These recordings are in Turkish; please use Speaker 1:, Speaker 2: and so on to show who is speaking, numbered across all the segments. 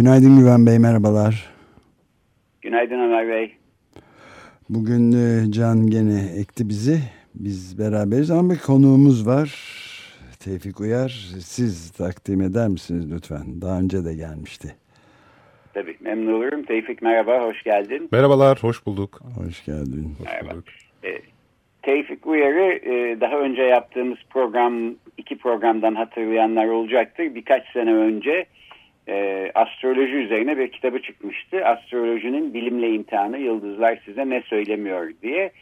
Speaker 1: Günaydın Güven Bey, merhabalar.
Speaker 2: Günaydın Ömer Bey.
Speaker 1: Bugün e, Can gene ekti bizi. Biz beraberiz ama bir konuğumuz var. Tevfik Uyar. Siz takdim eder misiniz lütfen? Daha önce de gelmişti.
Speaker 2: Tabii memnun olurum. Tevfik merhaba, hoş geldin.
Speaker 3: Merhabalar, hoş bulduk.
Speaker 1: Hoş geldin.
Speaker 3: Hoş
Speaker 2: Merhaba.
Speaker 3: bulduk.
Speaker 2: E, Tevfik Uyar'ı e, daha önce yaptığımız program, iki programdan hatırlayanlar olacaktır. Birkaç sene önce e, astroloji üzerine bir kitabı çıkmıştı. Astrolojinin bilimle imtihanı, yıldızlar size ne söylemiyor diye.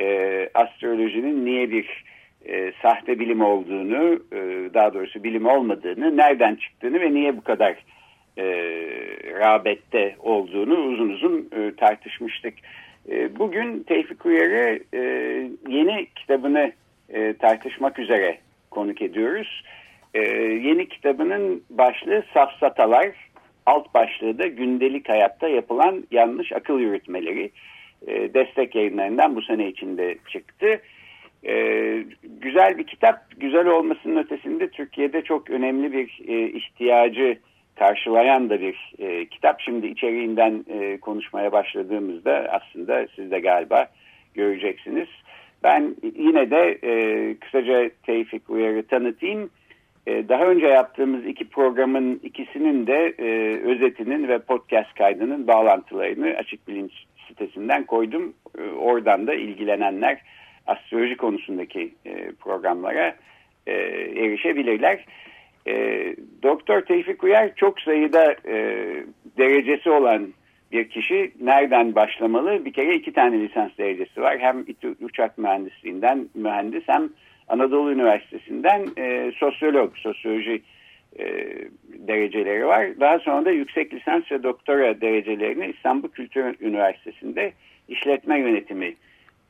Speaker 2: E, astrolojinin niye bir e, sahte bilim olduğunu, e, daha doğrusu bilim olmadığını, nereden çıktığını ve niye bu kadar e, rağbette olduğunu uzun uzun e, tartışmıştık. E, bugün Tevfik Uyar'ı e, yeni kitabını e, tartışmak üzere konuk ediyoruz. E, yeni kitabının başlığı Safsatalar, alt başlığı da gündelik hayatta yapılan yanlış akıl yürütmeleri. E, destek yayınlarından bu sene içinde çıktı. E, güzel bir kitap, güzel olmasının ötesinde Türkiye'de çok önemli bir e, ihtiyacı karşılayan da bir e, kitap. Şimdi içeriğinden e, konuşmaya başladığımızda aslında siz de galiba göreceksiniz. Ben yine de e, kısaca Tevfik Uyar'ı tanıtayım. E, daha önce yaptığımız iki programın ikisinin de e, özetinin ve podcast kaydının bağlantılarını Açık Bilinç sitesinden koydum. E, oradan da ilgilenenler astroloji konusundaki e, programlara e, erişebilirler. E, Doktor Tevfik Uyar çok sayıda e, derecesi olan bir kişi nereden başlamalı? Bir kere iki tane lisans derecesi var. Hem uçak mühendisliğinden mühendis hem Anadolu Üniversitesi'nden e, sosyolog, sosyoloji e, dereceleri var. Daha sonra da yüksek lisans ve doktora derecelerini İstanbul Kültür Üniversitesi'nde işletme yönetimi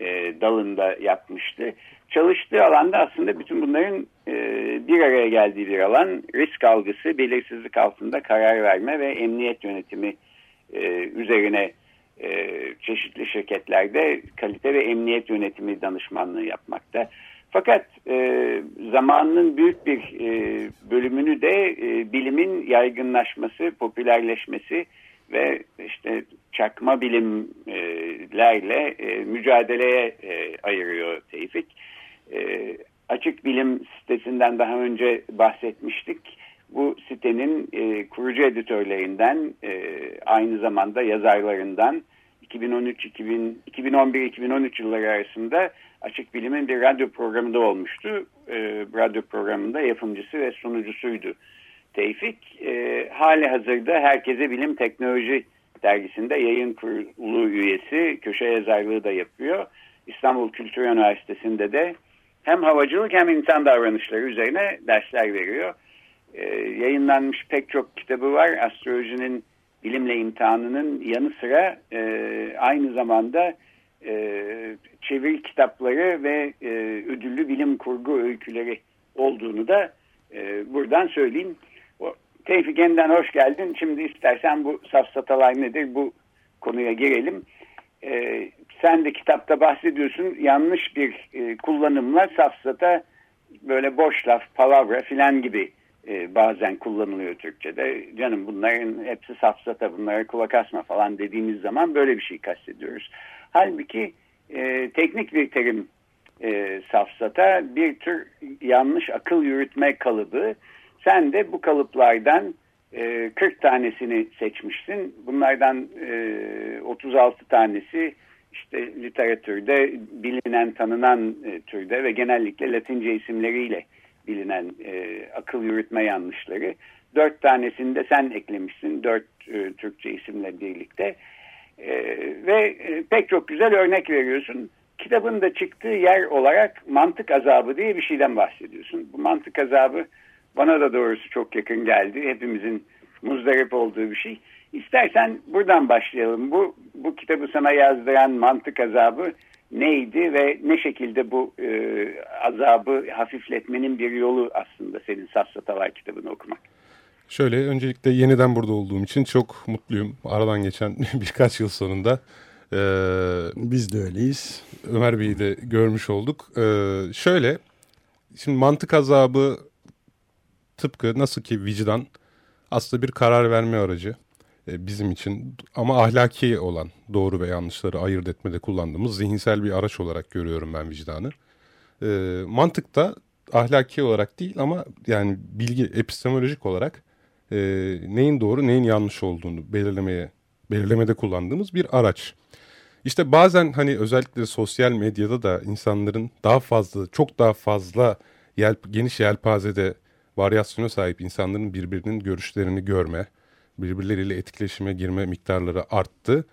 Speaker 2: e, dalında yapmıştı. Çalıştığı alanda aslında bütün bunların e, bir araya geldiği bir alan. Risk algısı, belirsizlik altında karar verme ve emniyet yönetimi e, üzerine e, çeşitli şirketlerde kalite ve emniyet yönetimi danışmanlığı yapmakta. Fakat e, zamanının büyük bir e, bölümünü de e, bilimin yaygınlaşması, popülerleşmesi ve işte çakma bilimlerle e, mücadeleye e, ayırıyor Tevfik. E, açık bilim sitesinden daha önce bahsetmiştik. Bu sitenin e, kurucu editörlerinden e, aynı zamanda yazarlarından 2013-2011-2013 yılları arasında Açık Bilim'in bir radyo programında olmuştu. E, radyo programında yapımcısı ve sunucusuydu Tevfik. E, hali hazırda Herkese Bilim Teknoloji dergisinde yayın kurulu üyesi, köşe yazarlığı da yapıyor. İstanbul Kültür Üniversitesi'nde de hem havacılık hem insan davranışları üzerine dersler veriyor. E, yayınlanmış pek çok kitabı var. Astrolojinin bilimle imtihanının yanı sıra e, aynı zamanda e, çeviri kitapları ve e, ödüllü bilim kurgu öyküleri olduğunu da e, buradan söyleyeyim. O, Tevfik yeniden hoş geldin. Şimdi istersen bu safsatalar nedir bu konuya girelim. E, sen de kitapta bahsediyorsun yanlış bir e, kullanımla safsata böyle boş laf, palavra filan gibi e, bazen kullanılıyor Türkçe'de. Canım bunların hepsi safsata bunlara kulak asma falan dediğimiz zaman böyle bir şey kastediyoruz. Halbuki e, teknik bir terim e, safsata bir tür yanlış akıl yürütme kalıbı. Sen de bu kalıplardan e, 40 tanesini seçmişsin. Bunlardan e, 36 tanesi işte literatürde bilinen tanınan e, türde ve genellikle Latince isimleriyle bilinen e, akıl yürütme yanlışları. Dört tanesini de sen eklemişsin. Dört e, Türkçe isimle birlikte. E, ve e, pek çok güzel örnek veriyorsun. Kitabın da çıktığı yer olarak mantık azabı diye bir şeyden bahsediyorsun. Bu mantık azabı Bana da doğrusu çok yakın geldi. Hepimizin muzdarip olduğu bir şey. İstersen buradan başlayalım. Bu, bu kitabı sana yazdıran mantık azabı neydi ve ne şekilde bu e, azabı hafifletmenin bir yolu aslında senin Safsatalar kitabını okumak.
Speaker 3: Şöyle öncelikle yeniden burada olduğum için çok mutluyum. Aradan geçen birkaç yıl sonunda.
Speaker 1: E, Biz de öyleyiz.
Speaker 3: Ömer Bey'i de görmüş olduk. E, şöyle şimdi mantık azabı tıpkı nasıl ki vicdan aslında bir karar verme aracı bizim için ama ahlaki olan doğru ve yanlışları ayırt etmede kullandığımız zihinsel bir araç olarak görüyorum ben vicdanı. E, mantık da ahlaki olarak değil ama yani bilgi epistemolojik olarak e, neyin doğru neyin yanlış olduğunu belirlemeye belirlemede kullandığımız bir araç. İşte bazen hani özellikle sosyal medyada da insanların daha fazla çok daha fazla yel, geniş yelpazede varyasyona sahip insanların birbirinin görüşlerini görme, birbirleriyle etkileşime girme miktarları arttı.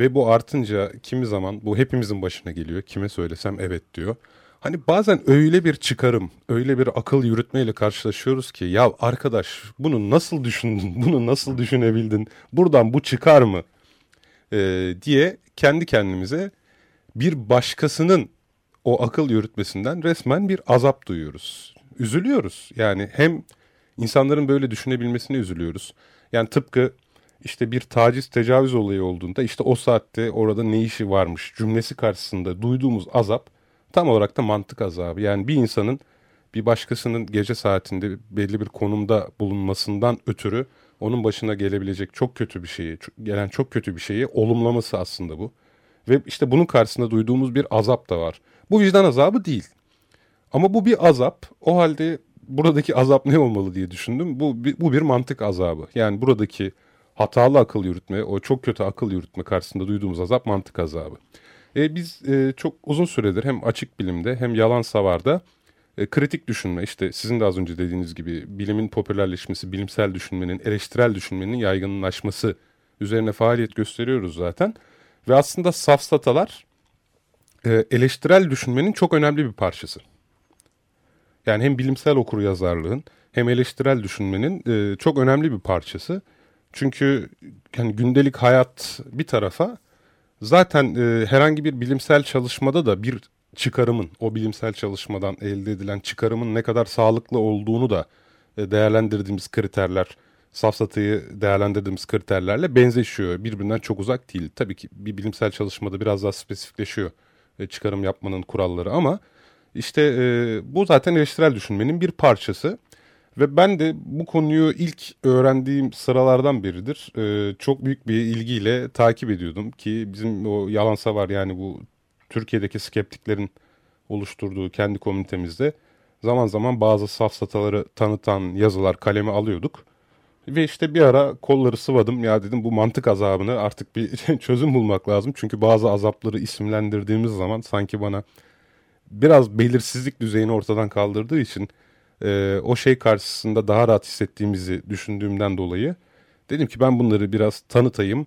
Speaker 3: Ve bu artınca kimi zaman bu hepimizin başına geliyor. Kime söylesem evet diyor. Hani bazen öyle bir çıkarım, öyle bir akıl yürütmeyle karşılaşıyoruz ki ya arkadaş bunu nasıl düşündün, bunu nasıl düşünebildin, buradan bu çıkar mı ee, diye kendi kendimize bir başkasının o akıl yürütmesinden resmen bir azap duyuyoruz. Üzülüyoruz yani hem insanların böyle düşünebilmesine üzülüyoruz. Yani tıpkı işte bir taciz tecavüz olayı olduğunda işte o saatte orada ne işi varmış cümlesi karşısında duyduğumuz azap tam olarak da mantık azabı. Yani bir insanın bir başkasının gece saatinde belli bir konumda bulunmasından ötürü onun başına gelebilecek çok kötü bir şeyi, gelen çok kötü bir şeyi olumlaması aslında bu. Ve işte bunun karşısında duyduğumuz bir azap da var. Bu vicdan azabı değil. Ama bu bir azap. O halde buradaki azap ne olmalı diye düşündüm. Bu, bu bir mantık azabı. Yani buradaki hatalı akıl yürütme, o çok kötü akıl yürütme karşısında duyduğumuz azap mantık azabı. E, biz e, çok uzun süredir hem açık bilimde hem yalan savarda e, kritik düşünme, işte sizin de az önce dediğiniz gibi bilimin popülerleşmesi, bilimsel düşünmenin, eleştirel düşünmenin yaygınlaşması üzerine faaliyet gösteriyoruz zaten. Ve aslında safsatalar e, eleştirel düşünmenin çok önemli bir parçası. Yani hem bilimsel okur yazarlığın hem eleştirel düşünmenin e, çok önemli bir parçası. Çünkü yani gündelik hayat bir tarafa zaten e, herhangi bir bilimsel çalışmada da bir çıkarımın, o bilimsel çalışmadan elde edilen çıkarımın ne kadar sağlıklı olduğunu da e, değerlendirdiğimiz kriterler, safsatayı değerlendirdiğimiz kriterlerle benzeşiyor. Birbirinden çok uzak değil. Tabii ki bir bilimsel çalışmada biraz daha spesifikleşiyor e, çıkarım yapmanın kuralları ama işte e, bu zaten eleştirel düşünmenin bir parçası. Ve ben de bu konuyu ilk öğrendiğim sıralardan biridir. E, çok büyük bir ilgiyle takip ediyordum ki bizim o yalansa var yani bu Türkiye'deki skeptiklerin oluşturduğu kendi komünitemizde zaman zaman bazı safsataları tanıtan yazılar kaleme alıyorduk. Ve işte bir ara kolları sıvadım ya dedim bu mantık azabını artık bir çözüm bulmak lazım. Çünkü bazı azapları isimlendirdiğimiz zaman sanki bana biraz belirsizlik düzeyini ortadan kaldırdığı için e, o şey karşısında daha rahat hissettiğimizi düşündüğümden dolayı dedim ki ben bunları biraz tanıtayım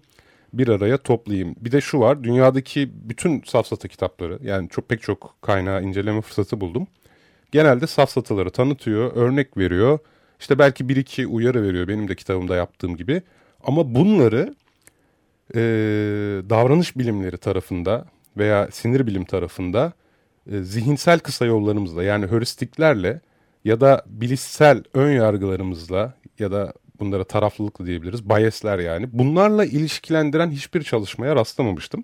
Speaker 3: bir araya toplayayım. Bir de şu var dünyadaki bütün safsata kitapları yani çok pek çok kaynağı inceleme fırsatı buldum. Genelde safsataları tanıtıyor, örnek veriyor. İşte belki bir iki uyarı veriyor benim de kitabımda yaptığım gibi. Ama bunları e, davranış bilimleri tarafında veya sinir bilim tarafında e, zihinsel kısa yollarımızla yani heuristiklerle ya da bilişsel ön yargılarımızla ya da bunlara taraflılıklı diyebiliriz. Biasler yani. Bunlarla ilişkilendiren hiçbir çalışmaya rastlamamıştım.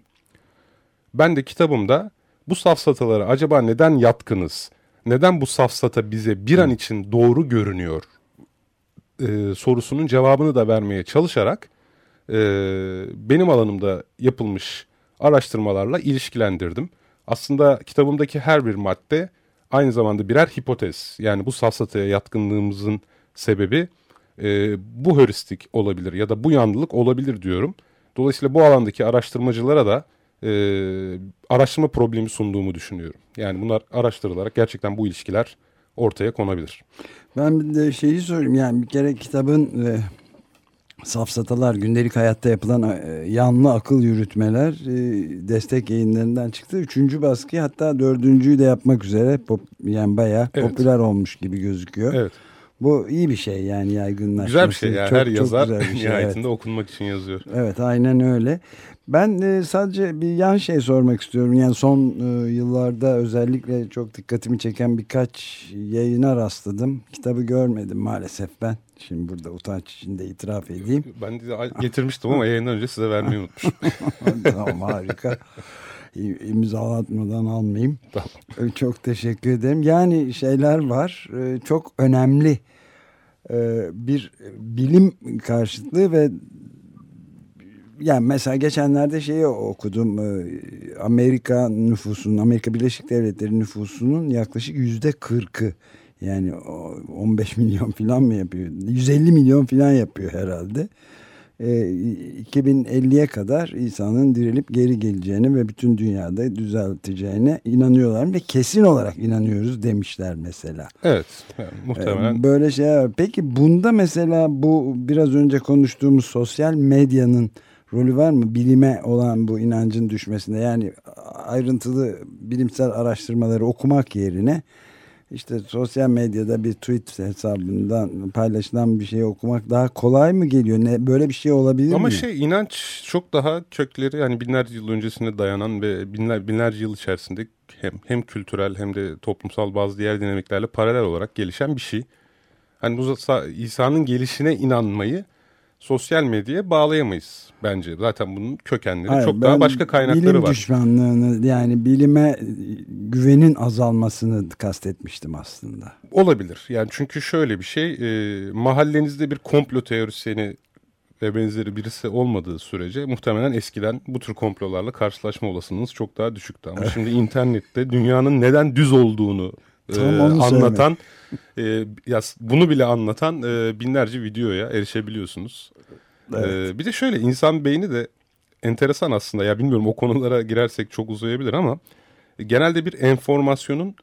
Speaker 3: Ben de kitabımda bu safsatalara acaba neden yatkınız? Neden bu safsata bize bir an için doğru görünüyor? E, sorusunun cevabını da vermeye çalışarak e, benim alanımda yapılmış araştırmalarla ilişkilendirdim. Aslında kitabımdaki her bir madde aynı zamanda birer hipotez. Yani bu safsataya yatkınlığımızın sebebi e, bu heuristik olabilir ya da bu yanlılık olabilir diyorum. Dolayısıyla bu alandaki araştırmacılara da e, araştırma problemi sunduğumu düşünüyorum. Yani bunlar araştırılarak gerçekten bu ilişkiler ortaya konabilir.
Speaker 1: Ben de şeyi sorayım yani bir kere kitabın e, safsatalar gündelik hayatta yapılan e, yanlı akıl yürütmeler e, destek yayınlarından çıktı. Üçüncü baskı hatta dördüncüyü de yapmak üzere pop, yani bayağı evet. popüler olmuş gibi gözüküyor.
Speaker 3: Evet.
Speaker 1: Bu iyi bir şey yani yaygınlaşması.
Speaker 3: Güzel bir şey yani çok, her çok yazar şey, nihayetinde evet. okunmak için yazıyor.
Speaker 1: Evet aynen öyle. Ben e, sadece bir yan şey sormak istiyorum. Yani son e, yıllarda özellikle çok dikkatimi çeken birkaç yayına rastladım. Kitabı görmedim maalesef ben. Şimdi burada utanç içinde itiraf edeyim.
Speaker 3: Ben de getirmiştim ama yayından önce size vermeyi unutmuşum.
Speaker 1: tamam harika. İmzalatmadan almayayım. Tamam. E, çok teşekkür ederim. Yani şeyler var. Çok önemli bir bilim karşıtlığı ve yani mesela geçenlerde şeyi okudum. Amerika nüfusunun, Amerika Birleşik Devletleri nüfusunun yaklaşık yüzde kırkı yani 15 milyon falan mı yapıyor? 150 milyon falan yapıyor herhalde. E, 2050'ye kadar İsa'nın dirilip geri geleceğine ve bütün dünyada düzelteceğine inanıyorlar ve kesin olarak inanıyoruz demişler mesela.
Speaker 3: Evet, muhtemelen.
Speaker 1: E, böyle şeyler. Peki bunda mesela bu biraz önce konuştuğumuz sosyal medyanın rolü var mı? Bilime olan bu inancın düşmesinde yani ayrıntılı bilimsel araştırmaları okumak yerine işte sosyal medyada bir tweet hesabından paylaşılan bir şey okumak daha kolay mı geliyor? Ne böyle bir şey olabilir
Speaker 3: Ama
Speaker 1: mi?
Speaker 3: Ama şey inanç çok daha kökleri yani binlerce yıl öncesine dayanan ve binler, binlerce yıl içerisinde hem hem kültürel hem de toplumsal bazı diğer dinamiklerle paralel olarak gelişen bir şey. Hani bu İsa'nın gelişine inanmayı sosyal medyaya bağlayamayız bence. Zaten bunun kökenleri Hayır, çok daha başka kaynakları
Speaker 1: bilim
Speaker 3: var.
Speaker 1: Bilim düşmanlığını yani bilime güvenin azalmasını kastetmiştim aslında.
Speaker 3: Olabilir. Yani çünkü şöyle bir şey e, mahallenizde bir komplo teorisyeni ve benzeri birisi olmadığı sürece muhtemelen eskiden bu tür komplolarla karşılaşma olasılığınız çok daha düşüktü. Ama şimdi internette dünyanın neden düz olduğunu e, anlatan e, ya bunu bile anlatan e, binlerce videoya erişebiliyorsunuz. Evet. E, bir de şöyle insan beyni de enteresan aslında ya bilmiyorum o konulara girersek çok uzayabilir ama genelde bir enformasyonun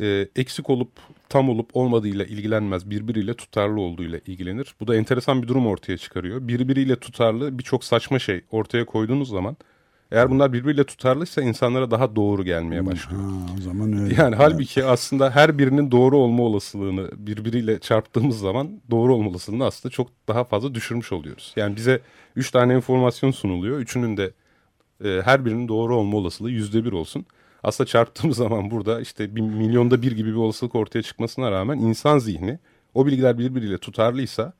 Speaker 3: e, eksik olup tam olup olmadığıyla ilgilenmez birbiriyle tutarlı olduğuyla ilgilenir. Bu da enteresan bir durum ortaya çıkarıyor. Birbiriyle tutarlı birçok saçma şey ortaya koyduğunuz zaman eğer bunlar birbiriyle tutarlıysa insanlara daha doğru gelmeye başlıyor. Ha,
Speaker 1: o zaman öyle.
Speaker 3: Yani halbuki aslında her birinin doğru olma olasılığını birbiriyle çarptığımız zaman doğru olma olasılığını aslında çok daha fazla düşürmüş oluyoruz. Yani bize üç tane enformasyon sunuluyor. Üçünün de e, her birinin doğru olma olasılığı yüzde bir olsun. Aslında çarptığımız zaman burada işte bir milyonda bir gibi bir olasılık ortaya çıkmasına rağmen insan zihni o bilgiler birbiriyle tutarlıysa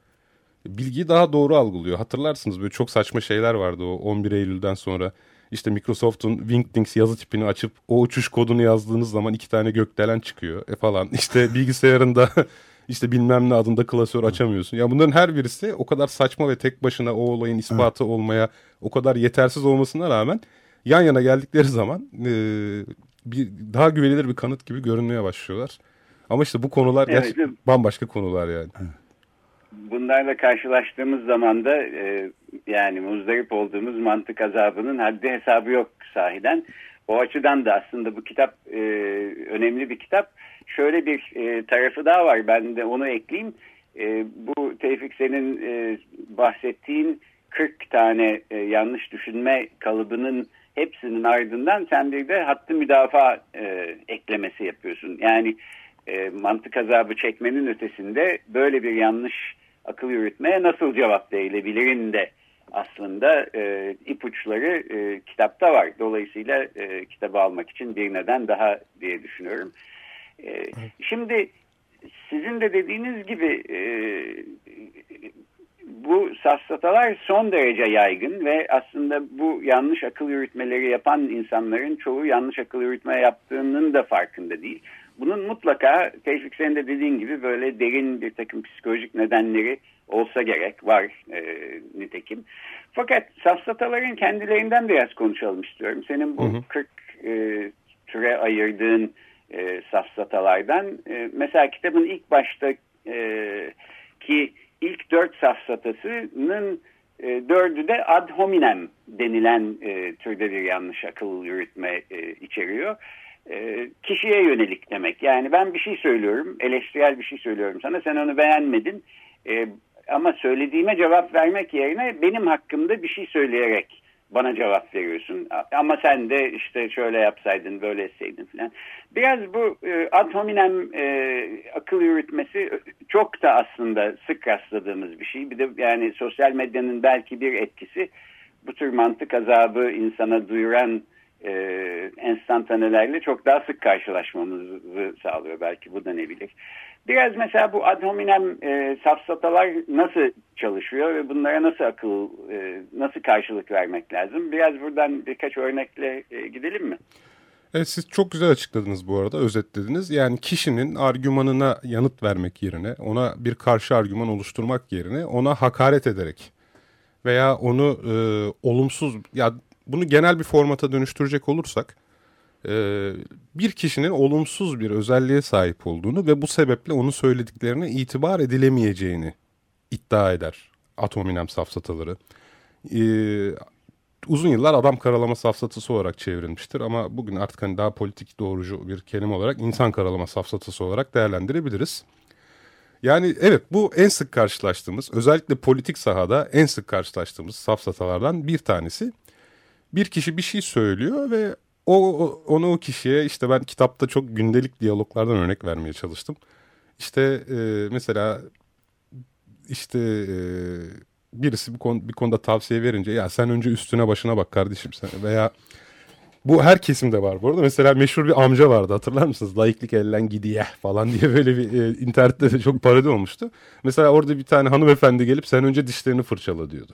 Speaker 3: bilgiyi daha doğru algılıyor. Hatırlarsınız böyle çok saçma şeyler vardı o 11 Eylül'den sonra işte Microsoft'un Wingdings yazı tipini açıp o uçuş kodunu yazdığınız zaman iki tane gökdelen çıkıyor e falan. İşte bilgisayarında işte bilmem ne adında klasör açamıyorsun. Ya bunların her birisi o kadar saçma ve tek başına o olayın ispatı evet. olmaya o kadar yetersiz olmasına rağmen yan yana geldikleri zaman e, bir daha güvenilir bir kanıt gibi görünmeye başlıyorlar. Ama işte bu konular evet, gerçekten bambaşka konular yani. Evet
Speaker 2: bunlarla karşılaştığımız zaman da e, yani muzdarip olduğumuz mantık azabının haddi hesabı yok sahiden. O açıdan da aslında bu kitap e, önemli bir kitap. Şöyle bir e, tarafı daha var ben de onu ekleyeyim. E, bu Tevfik senin e, bahsettiğin 40 tane e, yanlış düşünme kalıbının hepsinin ardından sen bir de hattı müdafaa e, eklemesi yapıyorsun. Yani e, mantık azabı çekmenin ötesinde böyle bir yanlış akıl yürütmeye nasıl cevap verilebilirin de aslında e, ipuçları e, kitapta var. Dolayısıyla e, kitabı almak için bir neden daha diye düşünüyorum. E, şimdi sizin de dediğiniz gibi e, bu safsatalar son derece yaygın ve aslında bu yanlış akıl yürütmeleri yapan insanların çoğu yanlış akıl yürütme yaptığının da farkında değil. Bunun mutlaka Tevfik senin de dediğin gibi böyle derin bir takım psikolojik nedenleri olsa gerek var e, nitekim. Fakat safsataların kendilerinden biraz konuşalım istiyorum. Senin bu hı hı. 40 e, türe ayırdığın e, safsatalardan e, mesela kitabın ilk başta e, ki ilk dört safsatasının e, dördü de ad hominem denilen e, türde bir yanlış akıl yürütme e, içeriyor. E, kişiye yönelik demek. Yani ben bir şey söylüyorum, eleştirel bir şey söylüyorum sana, sen onu beğenmedin. E, ama söylediğime cevap vermek yerine benim hakkımda bir şey söyleyerek bana cevap veriyorsun. Ama sen de işte şöyle yapsaydın, böyle etseydin falan. Biraz bu e, ad hominem e, akıl yürütmesi çok da aslında sık rastladığımız bir şey. Bir de yani sosyal medyanın belki bir etkisi bu tür mantık azabı insana duyuran e, enstantanelerle çok daha sık karşılaşmamızı sağlıyor. Belki bu da ne bilir. Biraz mesela bu ad hominem e, safsatalar nasıl çalışıyor ve bunlara nasıl akıl, e, nasıl karşılık vermek lazım? Biraz buradan birkaç örnekle e, gidelim mi?
Speaker 3: Evet siz çok güzel açıkladınız bu arada, özetlediniz. Yani kişinin argümanına yanıt vermek yerine, ona bir karşı argüman oluşturmak yerine ona hakaret ederek veya onu e, olumsuz, ya bunu genel bir formata dönüştürecek olursak, e, bir kişinin olumsuz bir özelliğe sahip olduğunu ve bu sebeple onun söylediklerine itibar edilemeyeceğini iddia eder atominem safsataları. E, uzun yıllar adam karalama safsatası olarak çevrilmiştir ama bugün artık hani daha politik doğrucu bir kelime olarak insan karalama safsatası olarak değerlendirebiliriz. Yani evet bu en sık karşılaştığımız özellikle politik sahada en sık karşılaştığımız safsatalardan bir tanesi. Bir kişi bir şey söylüyor ve o onu o kişiye işte ben kitapta çok gündelik diyaloglardan örnek vermeye çalıştım. İşte e, mesela işte e, birisi bir, konu, bir konuda tavsiye verince ya sen önce üstüne başına bak kardeşim sen veya bu her kesimde var bu arada. Mesela meşhur bir amca vardı hatırlar mısınız? Layıklık elden gidiye falan diye böyle bir e, internette de çok parodi olmuştu. Mesela orada bir tane hanımefendi gelip sen önce dişlerini fırçala diyordu.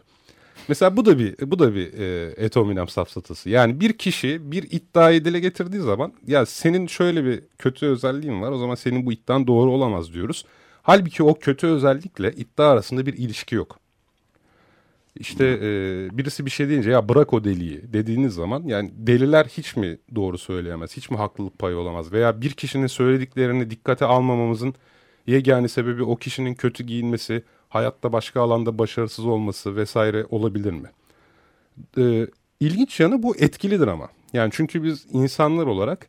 Speaker 3: Mesela bu da bir bu da bir e, etominem safsatası. Yani bir kişi bir iddiayı dile getirdiği zaman ya senin şöyle bir kötü özelliğin var o zaman senin bu iddian doğru olamaz diyoruz. Halbuki o kötü özellikle iddia arasında bir ilişki yok. İşte e, birisi bir şey deyince ya bırak o deliği dediğiniz zaman yani deliler hiç mi doğru söyleyemez, hiç mi haklılık payı olamaz? Veya bir kişinin söylediklerini dikkate almamamızın yegane sebebi o kişinin kötü giyinmesi, hayatta başka alanda başarısız olması vesaire olabilir mi? E, ilginç yanı bu etkilidir ama. Yani çünkü biz insanlar olarak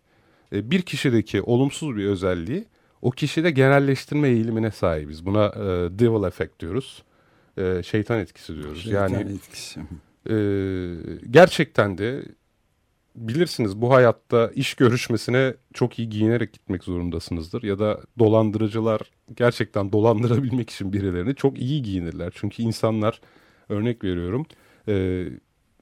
Speaker 3: e, bir kişideki olumsuz bir özelliği o kişide genelleştirme eğilimine sahibiz. Buna e, devil effect diyoruz e, şeytan etkisi diyoruz.
Speaker 1: Şeytan
Speaker 3: yani
Speaker 1: etkisi.
Speaker 3: E, gerçekten de bilirsiniz bu hayatta iş görüşmesine çok iyi giyinerek gitmek zorundasınızdır. Ya da dolandırıcılar gerçekten dolandırabilmek için birilerini çok iyi giyinirler. Çünkü insanlar örnek veriyorum e,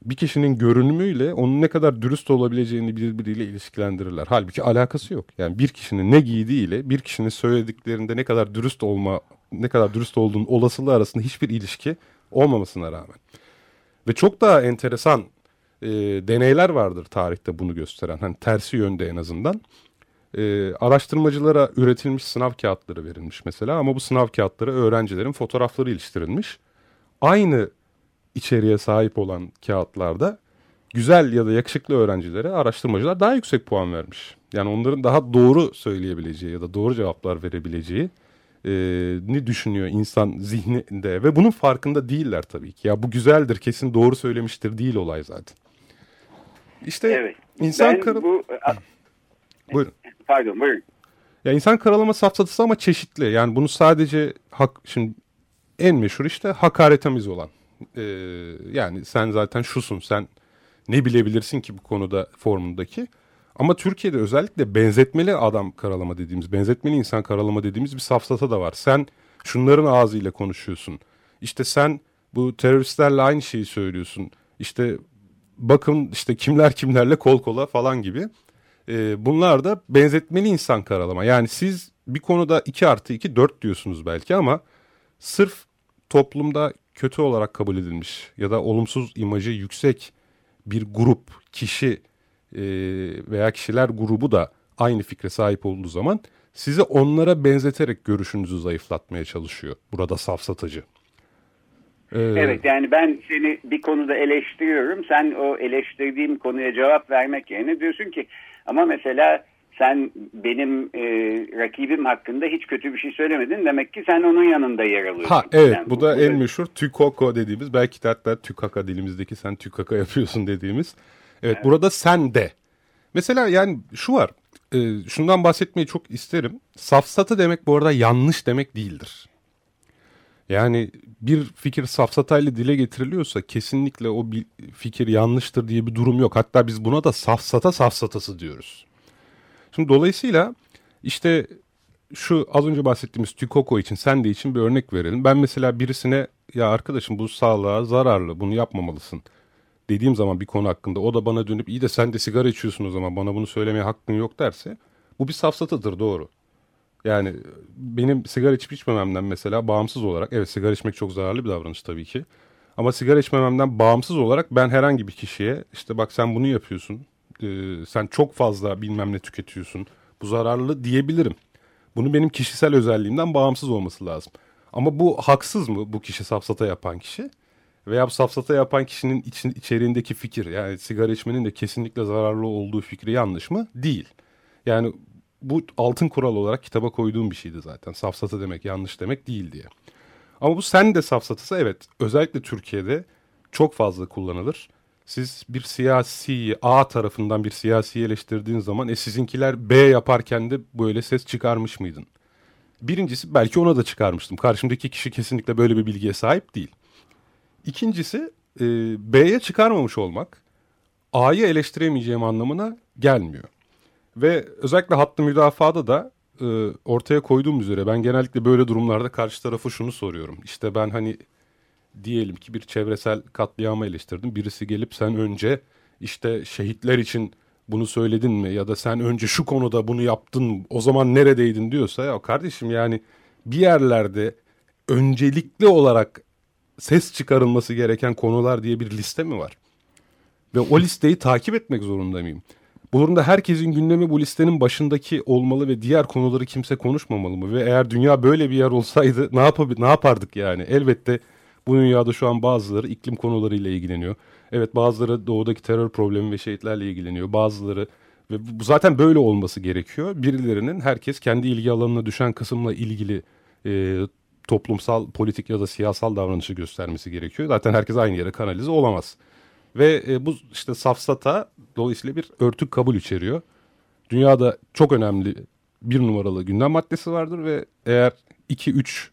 Speaker 3: bir kişinin görünümüyle onun ne kadar dürüst olabileceğini birbiriyle ilişkilendirirler. Halbuki alakası yok. Yani bir kişinin ne giydiğiyle bir kişinin söylediklerinde ne kadar dürüst olma ne kadar dürüst olduğunun olasılığı arasında hiçbir ilişki olmamasına rağmen. Ve çok daha enteresan e, deneyler vardır tarihte bunu gösteren. Hani tersi yönde en azından. E, araştırmacılara üretilmiş sınav kağıtları verilmiş mesela ama bu sınav kağıtları öğrencilerin fotoğrafları iliştirilmiş. Aynı içeriğe sahip olan kağıtlarda güzel ya da yakışıklı öğrencilere araştırmacılar daha yüksek puan vermiş. Yani onların daha doğru söyleyebileceği ya da doğru cevaplar verebileceği e, ne düşünüyor insan zihninde ve bunun farkında değiller tabii ki. Ya bu güzeldir kesin doğru söylemiştir değil olay zaten. İşte evet. insan karalama... Bu... Buyurun.
Speaker 2: Pardon buyurun.
Speaker 3: Ya insan karalama safsatası ama çeşitli. Yani bunu sadece hak şimdi en meşhur işte hakaretamiz olan. Ee, yani sen zaten şusun sen ne bilebilirsin ki bu konuda formundaki. Ama Türkiye'de özellikle benzetmeli adam karalama dediğimiz, benzetmeli insan karalama dediğimiz bir safsata da var. Sen şunların ağzıyla konuşuyorsun. İşte sen bu teröristlerle aynı şeyi söylüyorsun. İşte bakın işte kimler kimlerle kol kola falan gibi. Ee, bunlar da benzetmeli insan karalama. Yani siz bir konuda 2 artı 2 4 diyorsunuz belki ama sırf toplumda kötü olarak kabul edilmiş ya da olumsuz imajı yüksek bir grup, kişi e, veya kişiler grubu da aynı fikre sahip olduğu zaman sizi onlara benzeterek görüşünüzü zayıflatmaya çalışıyor. Burada safsatıcı.
Speaker 2: Ee, evet yani ben seni bir konuda eleştiriyorum. Sen o eleştirdiğim konuya cevap vermek yerine diyorsun ki ama mesela sen benim e, rakibim hakkında hiç kötü bir şey söylemedin. Demek ki sen onun yanında yer alıyorsun.
Speaker 3: Ha evet yani bu, bu da bu en meşhur tükoko dediğimiz belki de hatta tükaka dilimizdeki sen tükaka yapıyorsun dediğimiz Evet, evet burada sen de. Mesela yani şu var. E, şundan bahsetmeyi çok isterim. Safsatı demek bu arada yanlış demek değildir. Yani bir fikir safsatayla dile getiriliyorsa kesinlikle o bir fikir yanlıştır diye bir durum yok. Hatta biz buna da safsata safsatası diyoruz. Şimdi dolayısıyla işte şu az önce bahsettiğimiz Tükoko için sen de için bir örnek verelim. Ben mesela birisine ya arkadaşım bu sağlığa zararlı bunu yapmamalısın dediğim zaman bir konu hakkında o da bana dönüp iyi de sen de sigara içiyorsun o zaman bana bunu söylemeye hakkın yok derse bu bir safsatadır doğru. Yani benim sigara içip içmememden mesela bağımsız olarak evet sigara içmek çok zararlı bir davranış tabii ki. Ama sigara içmememden bağımsız olarak ben herhangi bir kişiye işte bak sen bunu yapıyorsun. E, sen çok fazla bilmem ne tüketiyorsun. Bu zararlı diyebilirim. Bunu benim kişisel özelliğimden bağımsız olması lazım. Ama bu haksız mı bu kişi safsata yapan kişi? Veya bu safsata yapan kişinin için, içeriğindeki fikir yani sigara içmenin de kesinlikle zararlı olduğu fikri yanlış mı? Değil. Yani bu altın kural olarak kitaba koyduğum bir şeydi zaten. Safsata demek yanlış demek değil diye. Ama bu sen de safsatası evet özellikle Türkiye'de çok fazla kullanılır. Siz bir siyasi A tarafından bir siyasi eleştirdiğiniz zaman e sizinkiler B yaparken de böyle ses çıkarmış mıydın? Birincisi belki ona da çıkarmıştım. Karşımdaki kişi kesinlikle böyle bir bilgiye sahip değil. İkincisi e, B'ye çıkarmamış olmak A'yı eleştiremeyeceğim anlamına gelmiyor. Ve özellikle hattı müdafada da e, ortaya koyduğum üzere ben genellikle böyle durumlarda karşı tarafı şunu soruyorum. İşte ben hani diyelim ki bir çevresel katliamı eleştirdim. Birisi gelip sen önce işte şehitler için bunu söyledin mi ya da sen önce şu konuda bunu yaptın o zaman neredeydin diyorsa ya kardeşim yani bir yerlerde öncelikli olarak ses çıkarılması gereken konular diye bir liste mi var? Ve o listeyi takip etmek zorunda mıyım? Bu durumda herkesin gündemi bu listenin başındaki olmalı ve diğer konuları kimse konuşmamalı mı? Ve eğer dünya böyle bir yer olsaydı ne, yapab ne yapardık yani? Elbette bu dünyada şu an bazıları iklim konularıyla ilgileniyor. Evet bazıları doğudaki terör problemi ve şehitlerle ilgileniyor. Bazıları ve bu zaten böyle olması gerekiyor. Birilerinin herkes kendi ilgi alanına düşen kısımla ilgili e, toplumsal, politik ya da siyasal davranışı göstermesi gerekiyor. Zaten herkes aynı yere kanalize olamaz. Ve e, bu işte safsata dolayısıyla bir örtük kabul içeriyor. Dünyada çok önemli bir numaralı gündem maddesi vardır ve eğer 2 3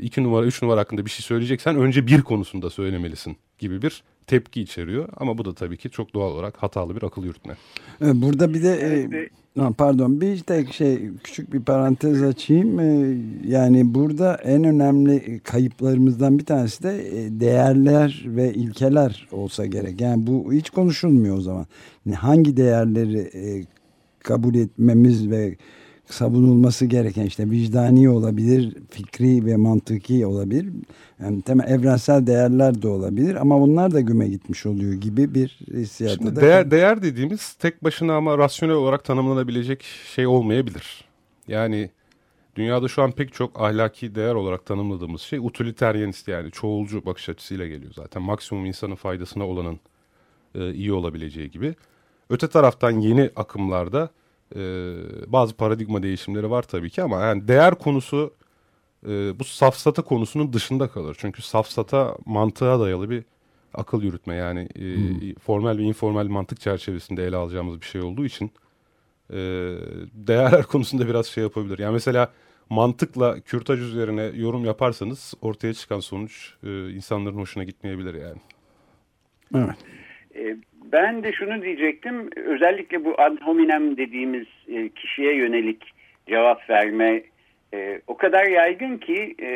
Speaker 3: 2 numara 3 numara hakkında bir şey söyleyeceksen önce bir konusunda söylemelisin gibi bir tepki içeriyor. Ama bu da tabii ki çok doğal olarak hatalı bir akıl yürütme.
Speaker 1: Burada bir de e, pardon bir tek şey küçük bir parantez açayım. E, yani burada en önemli kayıplarımızdan bir tanesi de e, değerler ve ilkeler olsa gerek. Yani bu hiç konuşulmuyor o zaman. Hangi değerleri e, kabul etmemiz ve savunulması gereken işte vicdani olabilir, fikri ve mantıki olabilir. Yani temel evrensel değerler de olabilir ama bunlar da güme gitmiş oluyor gibi bir hissiyatı
Speaker 3: da. Değer, değer dediğimiz tek başına ama rasyonel olarak tanımlanabilecek şey olmayabilir. Yani dünyada şu an pek çok ahlaki değer olarak tanımladığımız şey utilitarianist yani çoğulcu bakış açısıyla geliyor zaten. Maksimum insanın faydasına olanın e, iyi olabileceği gibi. Öte taraftan yeni akımlarda e, bazı paradigma değişimleri var tabii ki ama yani değer konusu e, bu safsata konusunun dışında kalır. Çünkü safsata mantığa dayalı bir akıl yürütme yani e, hmm. formel ve informal mantık çerçevesinde ele alacağımız bir şey olduğu için e, değerler konusunda biraz şey yapabilir. Yani mesela mantıkla kürtaj üzerine yorum yaparsanız ortaya çıkan sonuç e, insanların hoşuna gitmeyebilir yani.
Speaker 1: Evet.
Speaker 2: E, ben de şunu diyecektim. Özellikle bu ad hominem dediğimiz e, kişiye yönelik cevap verme e, o kadar yaygın ki e,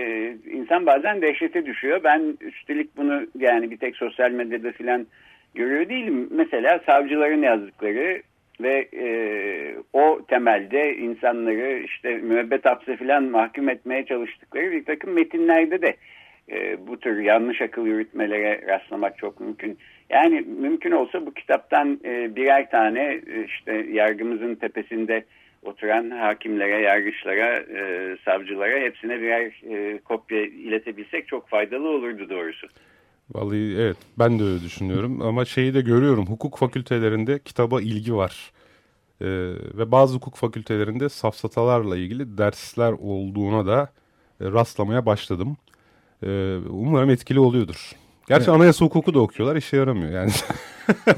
Speaker 2: insan bazen dehşete düşüyor. Ben üstelik bunu yani bir tek sosyal medyada filan görüyor değilim. Mesela savcıların yazdıkları ve o temelde insanları işte müebbet hapse filan mahkum etmeye çalıştıkları bir takım metinlerde de bu tür yanlış akıl yürütmelere rastlamak çok mümkün. Yani mümkün olsa bu kitaptan e, birer tane e, işte yargımızın tepesinde oturan hakimlere, yargıçlara, e, savcılara hepsine birer e, kopya iletebilsek çok faydalı olurdu doğrusu.
Speaker 3: Vallahi evet ben de öyle düşünüyorum ama şeyi de görüyorum hukuk fakültelerinde kitaba ilgi var. Ee, ve bazı hukuk fakültelerinde safsatalarla ilgili dersler olduğuna da e, rastlamaya başladım. Ee, umarım etkili oluyordur. Gerçi evet. anayasa hukuku da okuyorlar işe yaramıyor yani.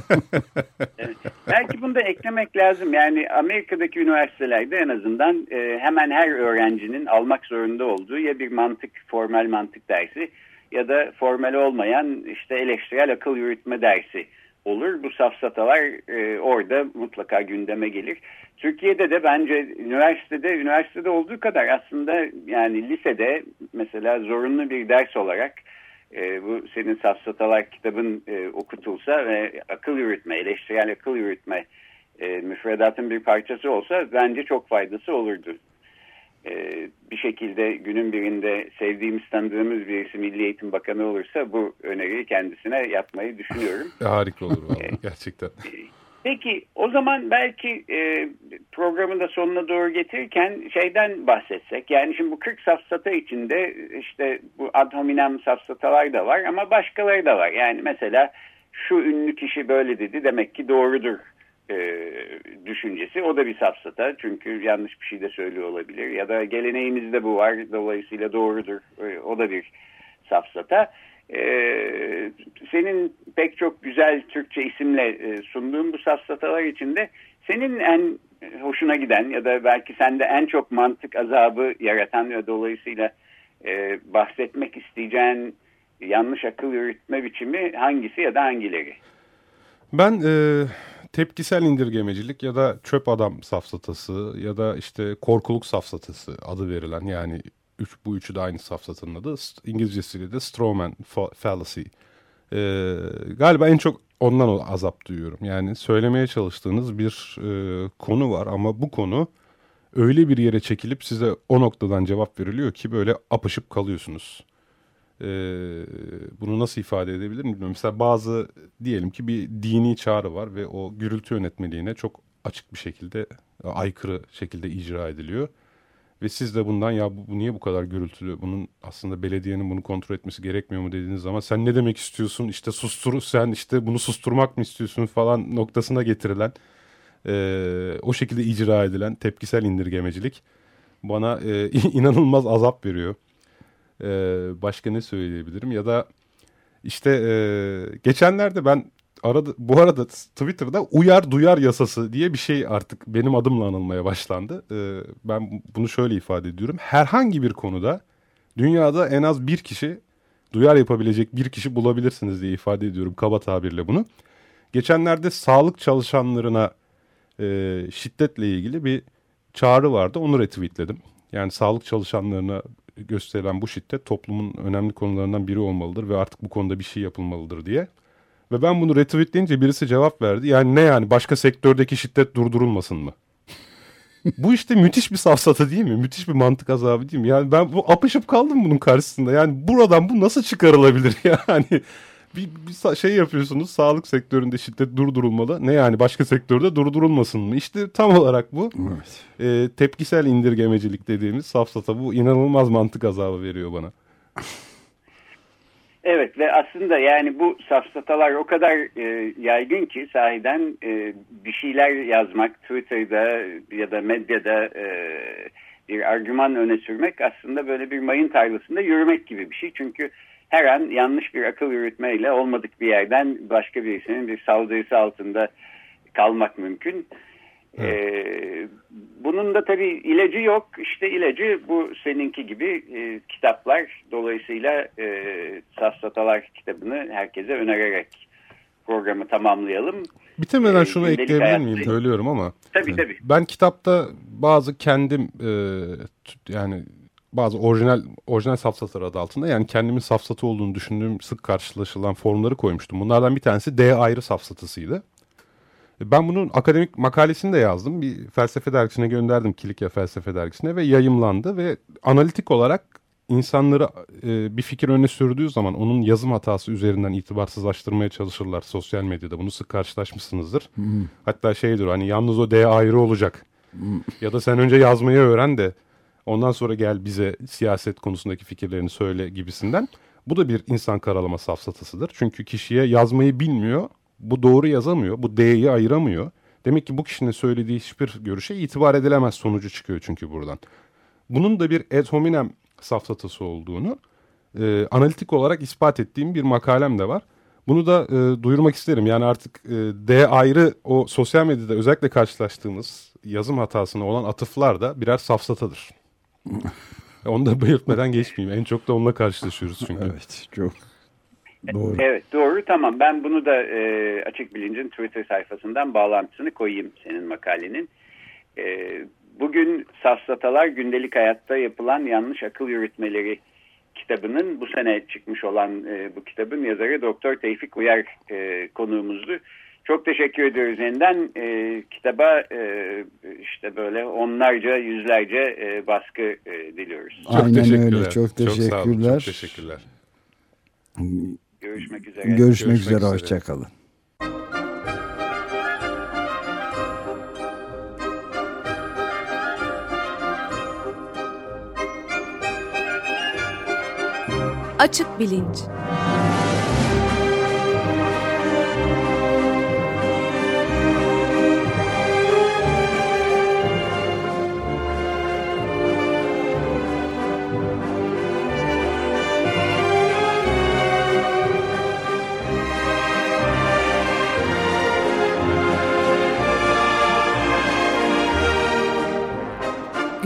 Speaker 2: evet. Belki bunu da eklemek lazım. Yani Amerika'daki üniversitelerde en azından e, hemen her öğrencinin almak zorunda olduğu ya bir mantık, formal mantık dersi ya da formal olmayan işte eleştirel akıl yürütme dersi olur. Bu safsatalar e, orada mutlaka gündeme gelir. Türkiye'de de bence üniversitede üniversitede olduğu kadar aslında yani lisede mesela zorunlu bir ders olarak e, bu senin safsatalar kitabın e, okutulsa ve akıl yürütme, eleştirel akıl yürütme e, müfredatın bir parçası olsa bence çok faydası olurdu. E, bir şekilde günün birinde sevdiğimiz, tanıdığımız birisi Milli Eğitim Bakanı olursa bu öneriyi kendisine yapmayı düşünüyorum.
Speaker 3: Harika olur vallahi, gerçekten. E,
Speaker 2: Peki o zaman belki e, programın da sonuna doğru getirirken şeyden bahsetsek. Yani şimdi bu 40 safsata içinde işte bu ad hominem safsatalar da var ama başkaları da var. Yani mesela şu ünlü kişi böyle dedi demek ki doğrudur e, düşüncesi. O da bir safsata çünkü yanlış bir şey de söylüyor olabilir. Ya da geleneğimizde bu var dolayısıyla doğrudur. E, o da bir safsata. Ee, senin pek çok güzel Türkçe isimle e, sunduğun bu safsatalar içinde senin en hoşuna giden ya da belki sende en çok mantık azabı yaratan ve dolayısıyla e, bahsetmek isteyeceğin yanlış akıl yürütme biçimi hangisi ya da hangileri?
Speaker 3: Ben e, tepkisel indirgemecilik ya da çöp adam safsatası ya da işte korkuluk safsatası adı verilen yani üç, bu üçü de aynı safsatanın adı. İngilizcesiyle de Strawman Fallacy. Ee, galiba en çok ondan azap duyuyorum. Yani söylemeye çalıştığınız bir e, konu var ama bu konu öyle bir yere çekilip size o noktadan cevap veriliyor ki böyle apışıp kalıyorsunuz. Ee, bunu nasıl ifade edebilirim bilmiyorum. Mesela bazı diyelim ki bir dini çağrı var ve o gürültü yönetmeliğine çok açık bir şekilde aykırı şekilde icra ediliyor. Ve siz de bundan ya bu, bu niye bu kadar gürültülü? Bunun aslında belediyenin bunu kontrol etmesi gerekmiyor mu dediğiniz zaman sen ne demek istiyorsun? İşte sustur sen işte bunu susturmak mı istiyorsun falan noktasına getirilen e, o şekilde icra edilen tepkisel indirgemecilik bana e, inanılmaz azap veriyor. E, başka ne söyleyebilirim ya da işte e, geçenlerde ben arada, bu arada Twitter'da uyar duyar yasası diye bir şey artık benim adımla anılmaya başlandı. Ee, ben bunu şöyle ifade ediyorum. Herhangi bir konuda dünyada en az bir kişi duyar yapabilecek bir kişi bulabilirsiniz diye ifade ediyorum kaba tabirle bunu. Geçenlerde sağlık çalışanlarına e, şiddetle ilgili bir çağrı vardı. Onu retweetledim. Yani sağlık çalışanlarına gösterilen bu şiddet toplumun önemli konularından biri olmalıdır ve artık bu konuda bir şey yapılmalıdır diye. Ve ben bunu retweetleyince birisi cevap verdi. Yani ne yani başka sektördeki şiddet durdurulmasın mı? bu işte müthiş bir safsata değil mi? Müthiş bir mantık azabı değil mi? Yani ben bu apışıp kaldım bunun karşısında. Yani buradan bu nasıl çıkarılabilir yani? Bir, bir şey yapıyorsunuz sağlık sektöründe şiddet durdurulmalı. Ne yani başka sektörde durdurulmasın mı? İşte tam olarak bu. Evet. E, tepkisel indirgemecilik dediğimiz safsata bu inanılmaz mantık azabı veriyor bana.
Speaker 2: Evet ve aslında yani bu safsatalar o kadar e, yaygın ki sahiden e, bir şeyler yazmak Twitter'da ya da medyada e, bir argüman öne sürmek aslında böyle bir mayın tarlasında yürümek gibi bir şey. Çünkü her an yanlış bir akıl yürütmeyle olmadık bir yerden başka birisinin bir saldırısı altında kalmak mümkün. Ee, bunun da tabii ilacı yok. İşte ilacı bu seninki gibi e, kitaplar. Dolayısıyla e, Safsatalar kitabını herkese önererek programı tamamlayalım.
Speaker 3: Bitirmeden ee, şunu ekleyebilir miyim? Söylüyorum ama.
Speaker 2: Tabii tabii.
Speaker 3: Ben kitapta bazı kendim e, yani bazı orijinal orijinal safsatalar adı altında yani kendimin safsatı olduğunu düşündüğüm sık karşılaşılan formları koymuştum. Bunlardan bir tanesi D ayrı safsatasıydı. Ben bunun akademik makalesini de yazdım. Bir felsefe dergisine gönderdim Kilikya Felsefe Dergisi'ne ve yayımlandı ve analitik olarak insanları e, bir fikir öne sürdüğü zaman onun yazım hatası üzerinden itibarsızlaştırmaya çalışırlar sosyal medyada. Bunu sık karşılaşmışsınızdır. Hmm. Hatta şeydir hani yalnız o D ayrı olacak. Hmm. Ya da sen önce yazmayı öğren de ondan sonra gel bize siyaset konusundaki fikirlerini söyle gibisinden. Bu da bir insan karalama safsatasıdır. Çünkü kişiye yazmayı bilmiyor bu doğru yazamıyor. Bu D'yi ayıramıyor. Demek ki bu kişinin söylediği hiçbir görüşe itibar edilemez sonucu çıkıyor çünkü buradan. Bunun da bir ad hominem safsatası olduğunu e, analitik olarak ispat ettiğim bir makalem de var. Bunu da e, duyurmak isterim. Yani artık e, D ayrı o sosyal medyada özellikle karşılaştığımız yazım hatasına olan atıflar da birer safsatadır. Onu da belirtmeden geçmeyeyim. En çok da onunla karşılaşıyoruz çünkü.
Speaker 1: Evet çok doğru.
Speaker 2: Evet doğru tamam ben bunu da e, Açık Bilinc'in Twitter sayfasından bağlantısını koyayım senin makalenin. E, bugün safsatalar gündelik hayatta yapılan yanlış akıl yürütmeleri kitabının bu sene çıkmış olan e, bu kitabın yazarı Doktor Tevfik Uyar e, konuğumuzdu. Çok teşekkür ediyoruz yeniden. E, kitaba e, işte böyle onlarca yüzlerce e, baskı e, diliyoruz.
Speaker 3: Çok
Speaker 1: Aynen
Speaker 3: teşekkürler.
Speaker 1: öyle çok teşekkürler.
Speaker 3: Çok, sağ olun, çok teşekkürler.
Speaker 2: Görüşmek üzere.
Speaker 1: Görüşmek,
Speaker 3: Görüşmek
Speaker 1: üzere,
Speaker 3: üzere.
Speaker 1: hoşçakalın.
Speaker 4: Açık Bilinç